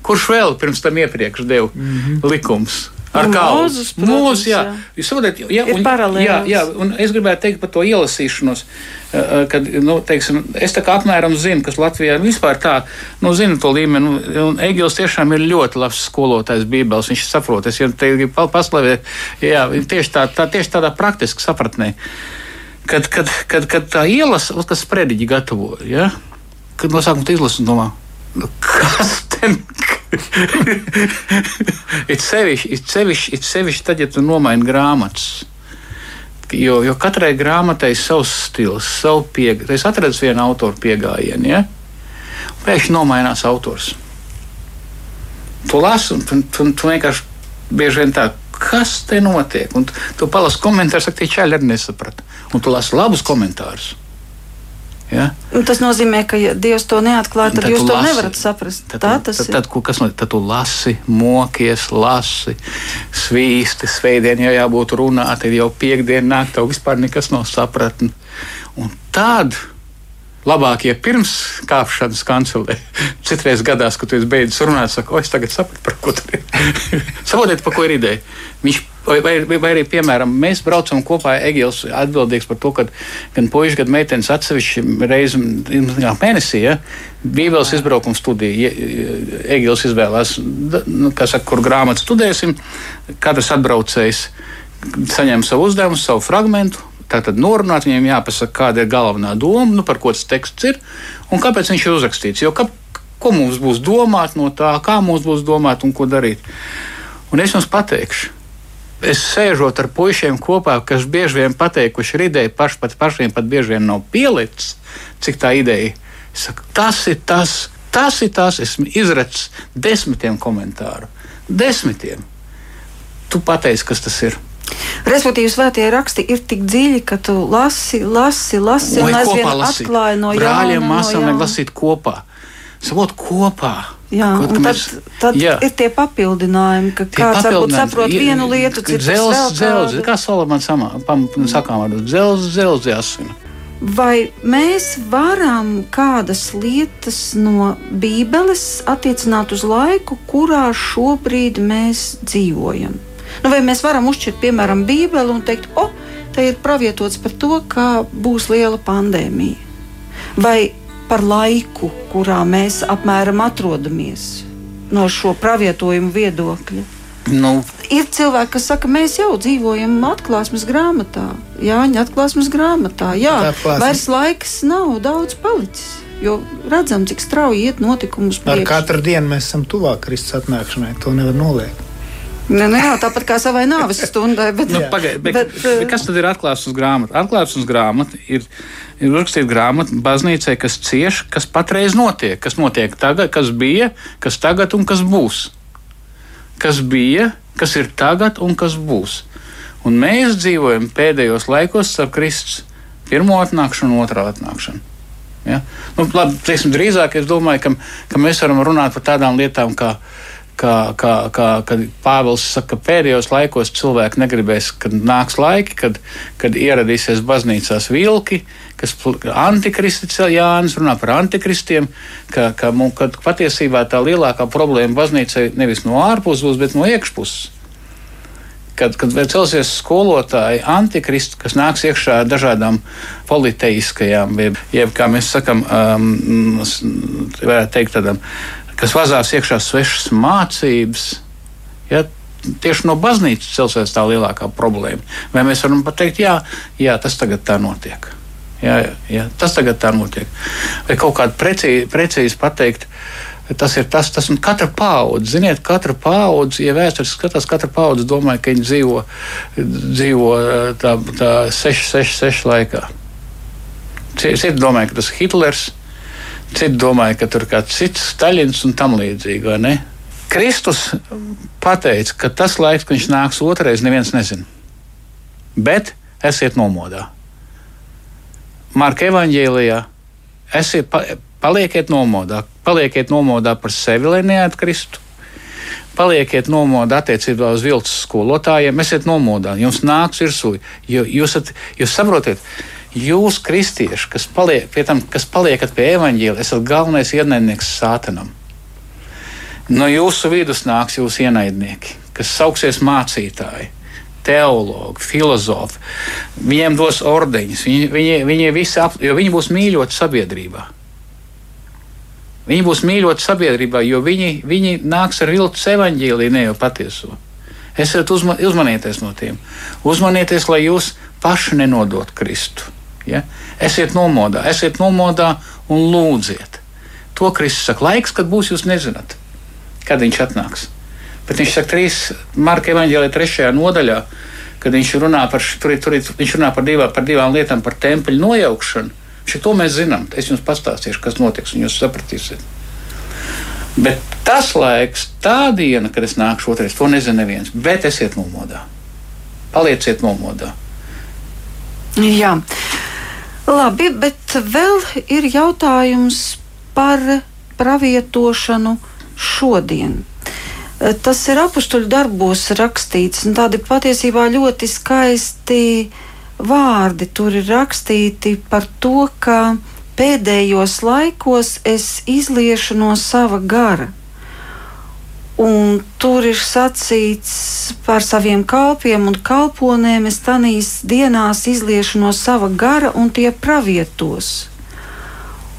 Kurš vēl pirms tam iepriekš deva mm -hmm. likums? Ar kādu protams, jā. Jūs saprotat, jā, un, jā, jā, un es gribētu teikt par to ielasīšanos, eh, eh, kad, nu, teiksim, es tā kā apmēram zinu, kas Latvijā vispār tā, nu, zinu to līmeni, un- Egils tiešām ir ļoti labs skolotājs Bībeles, viņš saprot, es jau te gribu pa- paslavēt, jā, tieši, tā, tā, tieši tādā praktiski sapratnē, kad, kad, kad, kad tā ielasa, ot, kas sprediķi gatavoja, ja? kad no sākuma tu izlasi un domā, nu, kas ten? *laughs* it sevišķi, it sevišķi, it sevišķi tad, ja tu nomaini grāmatas. Jo, jo katrai grāmatai ir savs stils, savu pieeja. Es atradu vienu autoru piegājienu, ja? Pēkšņi nomainās autors. Tu lasi, un tu, tu, tu vienkārši bieži vien tā, kas te notiek? Un tu, palasi komentārus, saka, tie čaļi arī nesaprata. Un tu lasi labus komentārus. Ja? Un Tas nozīmē, ka ja Dievs to neatklāja, tad, Tad jūs to lasi. nevarat saprast. Tad, Tā tas tad, ir. tad, ko- kas? Tad tu lasi, mokies, lasi, svīsti, svētdien jau jābūt runā, tad jau piekdienā nāk, tev vispār nekas nav sapratni. Un tad labāk, ja pirms kāpšanas kancelē, *laughs* citreiz gadās, kad tu esi beidzis runāt, saka, o, es tagad sapratu, par ko tur ir. *laughs* Saprotiet, par ko ir ideja. Viņš, vai, vai, vai, arī, piemēram, mēs braucam kopā, Egils atbildīgs par to, ka gan puikas, gan meitenes atsevišķi reizi jā, mēnesī, ja, Bībeles izbraukuma studija, ja, Egils izvēlās, nu, saka, kur grāmatu studēsim, katrs atbraucējs saņem savu uzdevumu, savu fragmentu. Tātad norunāt viņiem jāpasaka, kāda ir galvenā doma, nu, par ko tas teksts ir un kāpēc viņš ir uzrakstīts. Jo, ka, ko mums būs domāt no tā, kā mums būs domāt un ko darīt. Un es jums pateikšu, es sēžot ar puišiem kopā, kas bieži vien pateikuši ir ideja, paši pat pašiem pat bieži vien nav pielicis, cik tā ideja. Es saku, tas ir tas, tas ir tas, esmu izracis desmitiem komentāru. Desmitiem. Tu pateici, kas tas ir. Respektīvi, svētie raksti ir tik dziļi, ka tu lasi, lasi, lasi un aizvien atklāji no jauna. Brāļiem, no māsām jauna. vajag lasīt kopā. Savot kopā. Jā, Kaut, un ka tad, tad jā. ir tie papildinājumi, ka Tie kāds varbūt saprot Ir- vienu lietu, cits Dzelzs, dzelzs, kā Salamans sakām. Dzelzs, dzelzs, jāsina. Vai mēs varam kādas lietas no Bībeles attiecināt uz laiku, kurā šobrīd mēs dzīvojam? Nu, vai mēs varam uzšķirt, piemēram, Bībeli un teikt, o, te ir pravietots par to, ka būs liela pandēmija? Vai par laiku, kurā mēs apmēram atrodamies no šo pravietojumu viedokļa? Nu, Ir cilvēki, kas saka, mēs jau dzīvojam atklāsmes grāmatā, Jāņa atklāsmes grāmatā. Jā, Atklāsmes. vairs laiks nav daudz palicis, jo redzam, cik strauji iet notikumi uz Ar katru dienu mēs esam tuvāk Kristus atnākšanai. To nevar noliegt. Ne, ne, jā, tāpat kā savai nāves stundai. Bet, nu, Jā. pagaid, bet, Bet, bet, eh, kas tad ir atklāsmes grāmata? Atklāsmes grāmata ir, ir uzrakstīta grāmata baznīcai, kas cieš, kas patreiz notiek. Kas notiek tagad, kas bija, kas tagad un kas būs. Kas bija, kas ir tagad un kas būs. Un mēs dzīvojam pēdējos laikos ar Kristus pirmo atnākšanu un otrā atnākšanu. Ja? Nu, labi, teiksim, drīzāk es domāju, ka, ka mēs varam runāt par tādām lietām, kā, kā, kā, kā kad Pāvils saka, ka pēdējos laikos cilvēki negribēs, kad nāks laiki, kad, kad ieradīsies baznīcās vilki, kas antikristi Jānis runā par antikristiem, ka, ka, ka patiesībā tā lielākā problēma baznīcai nevis no ārpuses, bet no iekšpuses. Kad, kad celsies skolotāji, antikristi, kas nāks iekšā ar dažādām politeiskajām, jeb, jeb kā mēs sakām, um, varētu teikt, tādām, kas vazās iekšā svešas mācības. Ja, Tieši no baznīcas celsies tā lielākā problēma. Vai mēs varam pateikt, jā, jā tas tagad tā notiek. Jā, jā, tas tagad tā notiek. Vai kaut kādā precīzi, precīzi pateikt, Tas ir tas, tas un katra paudze. Ziniet, katra paudze, ja vēsturiski skatās, katra paudze domā, ka viņi dzīvo, dzīvo tā, tā 6, 6, 6 laikā. Citi domāja, ka tas ir Hitlers, citi domāja, ka tur kāds cits Staļins un tam līdzīgi. Kristus pateica, ka tas laiks, kad viņš nāks otrais, neviens nezina. Bet esiet nomodā. Marka evanģēlijā esiet, palieciet nomodā Palieciet nomodā par sevi, lai neatkristu. Palieciet nomodā attiecībā uz viltus skolotājiem. Esiet nomodā, jums nāks virsū. Jūs, jūs saprotat, jūs, kristieši, kas, paliek, tam, kas paliekat pie evaņģēlijas, esat galvenais ienaidnieks sātanam. No jūsu vidus nāks jūsu ienaidnieki, kas sauksies mācītāji teologi, filozofi. Viņiem dos ordeņus, viņi, viņi, viņi, visi ap, viņi būs mīļoti sabiedrībā. Viņi būs mīļoti sabiedrībā, jo viņi, viņi nāks ar viltus evaņģēlīju, ne jau patieso. Esiet uzma, uzmanieties no tiem. Uzmanieties, lai jūs paši nenodot Kristu. Ja? Esiet nomodā, esiet nomodā un lūdziet. To Kristus saka, laiks, kad būs, jūs nezināt, kad viņš atnāks. Bet viņš saka, 3. Marka evanģēlē, 3. nodaļā, kad viņš runā par, tur, tur, viņš runā par, divā, par divām lietām, par templi nojaukšanu Šo mēs zinām. Es jums pastāstīšu, kas notiks, un jūs sapratīsiet. Bet tas laiks, tā diena, kad es nākšu otrais, to nezina neviens. Bet esiet nomodā. Palieciet nomodā. Jā, labi, bet vēl ir jautājums par pravietošanu šodien. Tas ir apakstuļu darbos rakstīts, un tādi patiesībā ļoti skaisti vārdi tur ir rakstīti par to, ka pēdējos laikos es izliešu no sava gara. Un tur ir sacīts par saviem kalpiem un kalponēm, es tanīs dienās izliešu no sava gara un tie pravietos.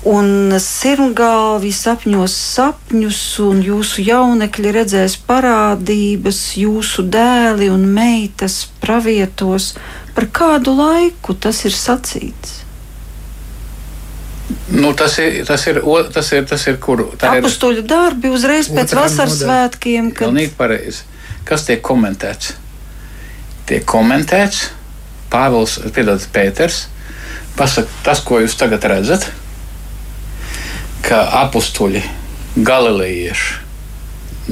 Un sirmgalvi sapņos sapņus, un jūsu jaunekļi redzēs parādības, jūsu dēli un meitas pravietos par kādu laiku tas ir sacīts? Nu, tas, ir, tas, ir, tas, ir, tas ir kur? Tā ir apstuļu darbi uzreiz pēc vasaras svētkiem. Kad... Pilnīgi pareizi. Kas tiek komentēts? Tiek komentēts Pāvils, piedod, Pēters. Pasaka, tas, ko jūs tagad redzat, ka apstuļi, galilejieši,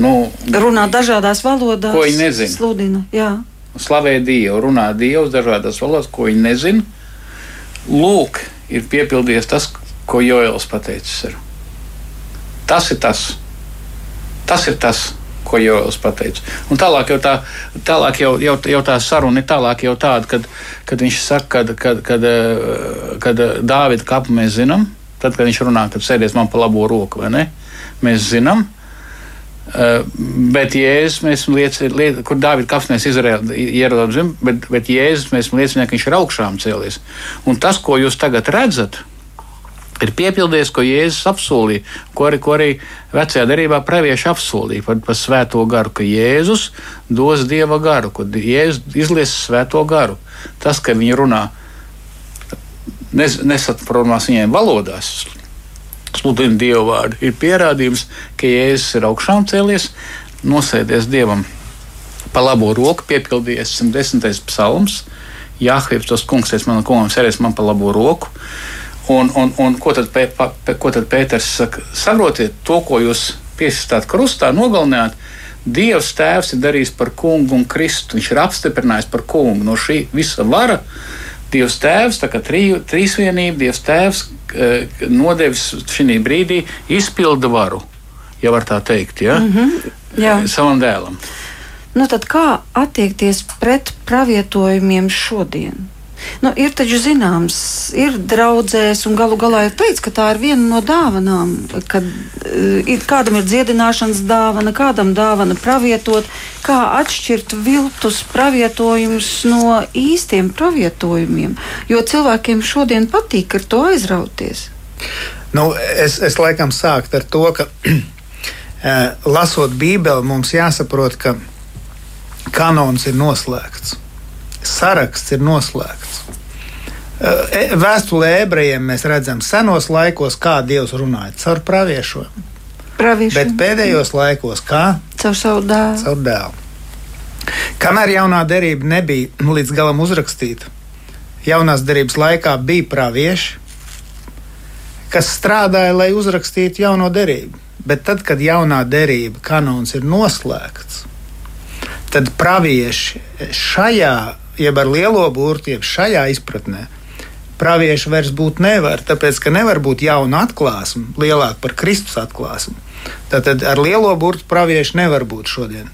nu, runā dažādās valodās, ko viņi nezina. Sludina, jā slavē Dievu, runā Dievs dažādās valodās, ko viņi nezina. Lūk, ir piepildījies tas, ko Joēls pateicis. Ir. Tas ir tas. Tas ir tas, ko Joēls pateica. Un tālāk jau tā, tālāk jau, jau, jau tā saruna ir tālāk jau tāda, kad, kad viņš saka, kad, kad, kad, kad Dāvida kapu mēs zinām, tad, kad viņš runā, kad sēdies man pa labo roku, vai ne? Mēs zinām, Uh, bet Jēzus mēs liecinām, kur Dāvida kapsnēs ieradām zem, bet, bet Jēzus mēs liecinām, ka viņš ir augšām cēlies. Un tas, ko jūs tagad redzat, ir piepildījies, ko Jēzus apsolīja, ko arī, ko arī vecajā darbā pravieši apsolīja par, par svēto garu, ka Jēzus dos dieva garu, ka Jēzus izlies svēto garu. Tas, ka viņi runā, nesaprotams viņiem valodās, sludina Dieva vārdu, ir pierādījums, ka Jēzus ir augšām cēlies, nosēdies Dievam pa labo roku, piepildījies 110. psalms. Jāhvības tos kungs, es manam kungam sēries man pa labo roku. Un, un, un ko, tad pē, pa, ko tad Pēters saka? Saprotiet, to, ko jūs piesistāt krustā, nogalināt, Dievs tēvs ir darījis par kungu un Kristu. Viņš ir apstiprinājis par kungu no šī visa vara. Dievs tēvs, tā kā trī, trīsvienība, Dievs tēvs nodevis šī brīdī izpildu varu, ja var tā teikt, ja? mm -hmm, jā. savam dēlam. Nu, tad kā attiekties pret pravietojumiem šodien? Nu, ir taču zināms, ir draudzēs, un galu galā ir teikts, ka tā ir viena no dāvanām. Kad uh, kādam ir dziedināšanas dāvana, kādam dāvana pravietot, kā atšķirt viltus pravietojumus no īstiem pravietojumiem. Jo cilvēkiem šodien patīk ar to aizrauties. Nu, es, es laikam sāktu ar to, ka *clears throat* eh, lasot Bībeli, mums jāsaprot, ka kanons ir noslēgts saraksts ir noslēgts. E, vēstulē ebrejiem mēs redzam, senos laikos, kā Dievs runāja caur praviešiem. Bet pēdējos laikos, kā? Caur savu dēlu. Caur dēlu. Kamēr jaunā derība nebija līdz galam uzrakstīta, jaunās derības laikā bija pravieši, kas strādāja, lai uzrakstītu jauno derību. Bet tad, kad jaunā derība kanons ir noslēgts, tad pravieši šajā jeb ar lielo burtu, jeb šajā izpratnē, pravieši vairs būt nevar, tāpēc ka nevar būt jauna atklāsme, lielāka par Kristus atklāsmi. Tad ar lielo burtu pravieši nevar būt šodien.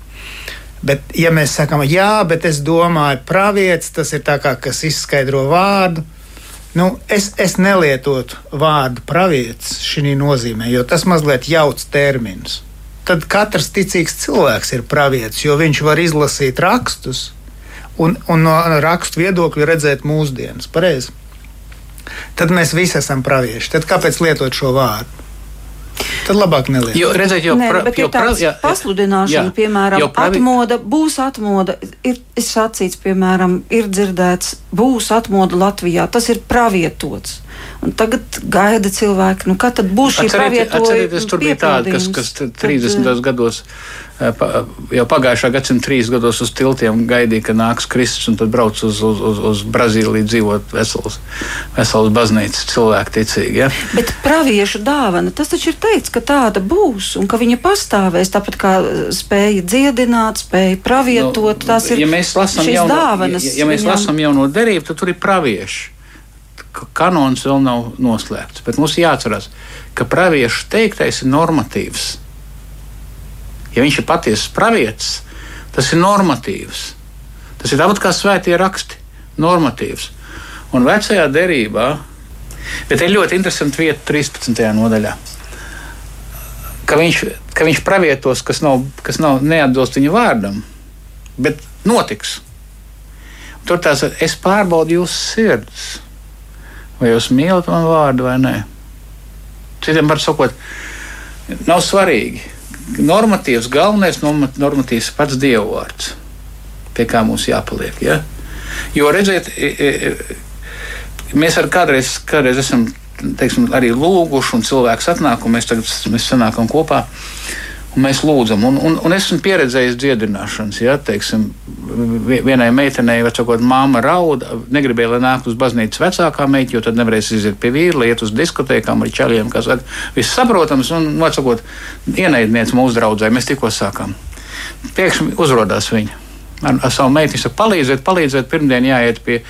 Bet, ja mēs sakām, jā, bet es domāju, pravietis tas ir tā kā kas izskaidro vārdu, nu, es, es nelietotu vārdu pravietis šī nozīmē, jo tas mazliet jauc terminus. Tad katrs ticīgs cilvēks ir pravietis, jo viņš var izlasīt rakstus, un, un no rakstu viedokļa redzēt mūsdienas. Pareizi. Tad mēs visi esam pravieši. Tad kāpēc lietot šo vārdu? Tad labāk nelietot. Jo, redzēt, jau Nē, bet jo pra, jā, pasludināšana, jā, piemēram, pravi... atmoda, būs atmoda, ir, ir sacīts, piemēram, ir dzirdēts, būs atmoda Latvijā. Tas ir pravietots. Un tagad gaida cilvēki, nu, kad būs šī. Atcerieties, tur bija tāda, kas, kas 30. Tad, gados Eh, jau pagājušā gadsimta trīs gados uz tiltiem gaidīja, ka nāks Kristus, un tad brauc uz, uz, uz, uz Brazīliju dzīvot vesels, vesels baznīcas cilvēku ticīgi. Ja? Bet praviešu dāvana, tas taču ir teikts, ka tāda būs, un ka viņa pastāvēs, tāpat kā spēja dziedināt, spēja pravietot, nu, tās ir ja mēs lasām jauno, dāvanas. Ja, ja mēs viņam... lasām jauno derību, tad tur ir pravieši. Kanons vēl nav noslēgts, bet mums jāatcerās, ka praviešu teiktais ir normatīvs ja viņš ir patiesas pravietis, tas ir normatīvs. Tas ir tāpat kā svētie raksti, normatīvs. Un vecajā derībā, bet ir ļoti interesanti vieta 13. nodaļā. Ka viņš, ka viņš pravietos, kas, nav, kas nav neatbilst viņa vārdam, bet notiks. Tur tās es pārbaudu jūsu sirdis. Vai jūs mīlat manu vārdu vai nē? Citiem var sakot, nav svarīgi normatīvs, galvenais normatīvs pats dievvvārds, pie kā mums jāpaliek. Ja? Jo redziet, mēs ar kādreiz, kādreiz esam teiksim, arī lūguši, un cilvēks atnāk, un mēs tagad mēs sanākam kopā. Un mēs lūdzam, un, un, un esmu pieredzējis dziedināšanas. Ja, teiksim, vienai meitenei, vecākot, māma rauda, negribēja, lai nāk uz baznīcas vecākā meita, jo tad nevarēs iziet pie vīra, lai iet uz diskotēkām ar čaļiem, kas saka, viss saprotams, un, vecākot, ienaidniec mūsu draudzē, mēs tikko sākām. Pēkšņi uzrādās viņa ar, ar savu meitu. Viņš saka, palīdziet, palīdziet. Pirmdien jāiet pie,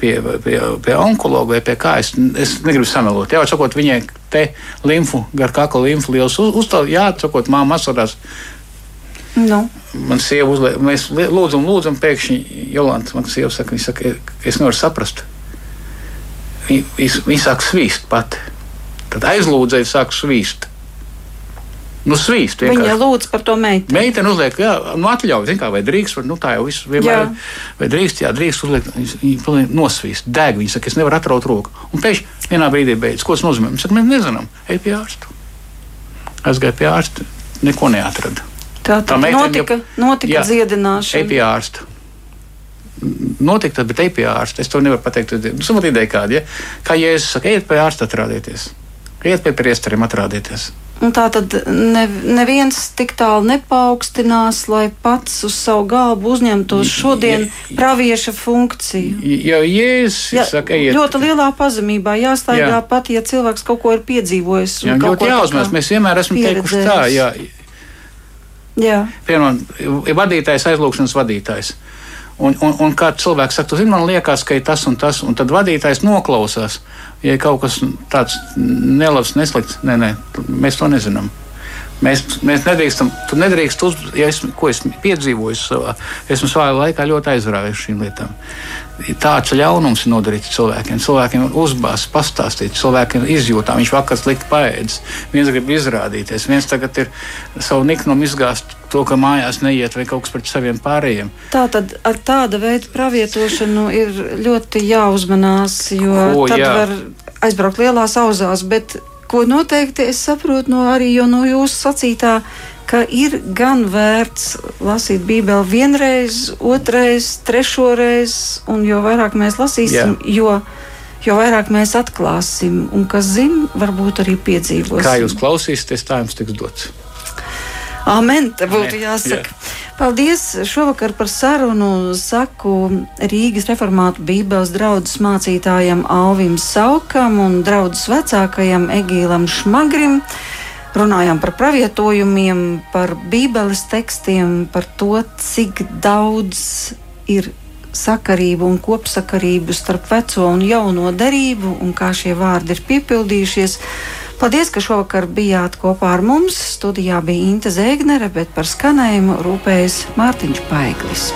pie, pie, pie onkologa vai pie kā. Es, es negribu samelot. Jā, sakot, viņai te limfu, gar kakla limfu liels uzstāv. Jā, sakot, māma asarās. Nu. Man sieva uzliek, mēs lūdzam, lūdzam, pēkšņi Jolanta, man sieva saka, viņa saka, es nevaru saprast. Viņa, viņa sāk svīst pati. Tad aizlūdzēji sāk svīst. Nu, svīst. Vienkārši. Viņa lūdz par to meiteni. Meitene uzliek, jā, nu, atļauj, kā, vai drīkst, vai, nu, tā jau viss vienmēr. Jā. Vai drīkst, jā, drīkst uzliek, viņa nosvīst, deg, viņa saka, es nevaru atraut roku. Un pēkšņi vienā brīdī beidzas, ko tas nozīmē. Viņa saka, mēs nezinām, ej pie ārsta. Aizgāja pie ārsta, neko neatrada. Tā, tā, tā meitene, notika, jau, notika jā, dziedināšana. Ej pie ārsta. Notika, tad, bet ej pie ārsta. Es to nevaru pateikt. Nu, Samat ideja kāda, ja? Kā Jēzus saka, ejiet pie ārsta atrādieties. Ejiet pie priestariem atrādieties. Un tā tad ne, neviens tik tālu nepaukstinās, lai pats uz savu galvu uzņemtos šodien pravieša funkciju. Jo Jēzus ja, saka, ejiet. Ļoti lielā pazemībā jāstaigā jā. pat, ja cilvēks kaut ko ir piedzīvojis. Jā, ļoti jāuzmanās. Mēs vienmēr esam teikuši tā, jā. Jā. Piemēram, vadītājs, aizlūgšanas vadītājs. Un, un, un kā cilvēks saka, zini, man liekas, ka ir tas un tas, un tad vadītājs noklausās. Ja ir kaut kas tāds nelabs, neslikts, nē, nē, mēs to nezinām. Mēs, mēs nedrīkstam, tu nedrīkst uz, ja es, ko esmu piedzīvojis savā, esmu savā laikā ļoti aizrāvies šīm lietām. Tāds ļaunums ir nodarīts cilvēkiem. Cilvēkiem uzbāzts, pastāstīts, cilvēkiem izjūtām. Viņš vakar slikti paēdis, viens grib izrādīties, viens tagad ir savu niknumu izgāzt to, ka mājās neiet vai kaut kas pret saviem pārējiem. Tā tad ar tāda veida pravietošanu ir ļoti jāuzmanās, jo O, tad jā. var aizbraukt lielās auzās. Bet ko noteikti es saprotu no arī no jūsu sacītā, ka ir gan vērts lasīt Bībeli vienreiz, otrreiz, trešoreiz, un jo vairāk mēs lasīsim, Jā. jo, jo vairāk mēs atklāsim, un kas zina, varbūt arī piedzīvosim. Kā jūs klausīsieties, tā jums tiks dots. Amen, te būtu Amen, jāsaka. Paldies šovakar par sarunu. Saku Rīgas reformātu Bībeles draudzes mācītājam Alvim Saukam un draudzes vecākajam Egīlam Šmagrim. Runājām par pravietojumiem, par Bībeles tekstiem, par to, cik daudz ir sakarību un kopsakarību starp veco un jauno derību un kā šie vārdi ir piepildījušies. Paldies, ka šovakar bijāt kopā ar mums. Studijā bija Inte Zēgnere, bet par skanējumu rūpējas Mārtiņš Paiglis.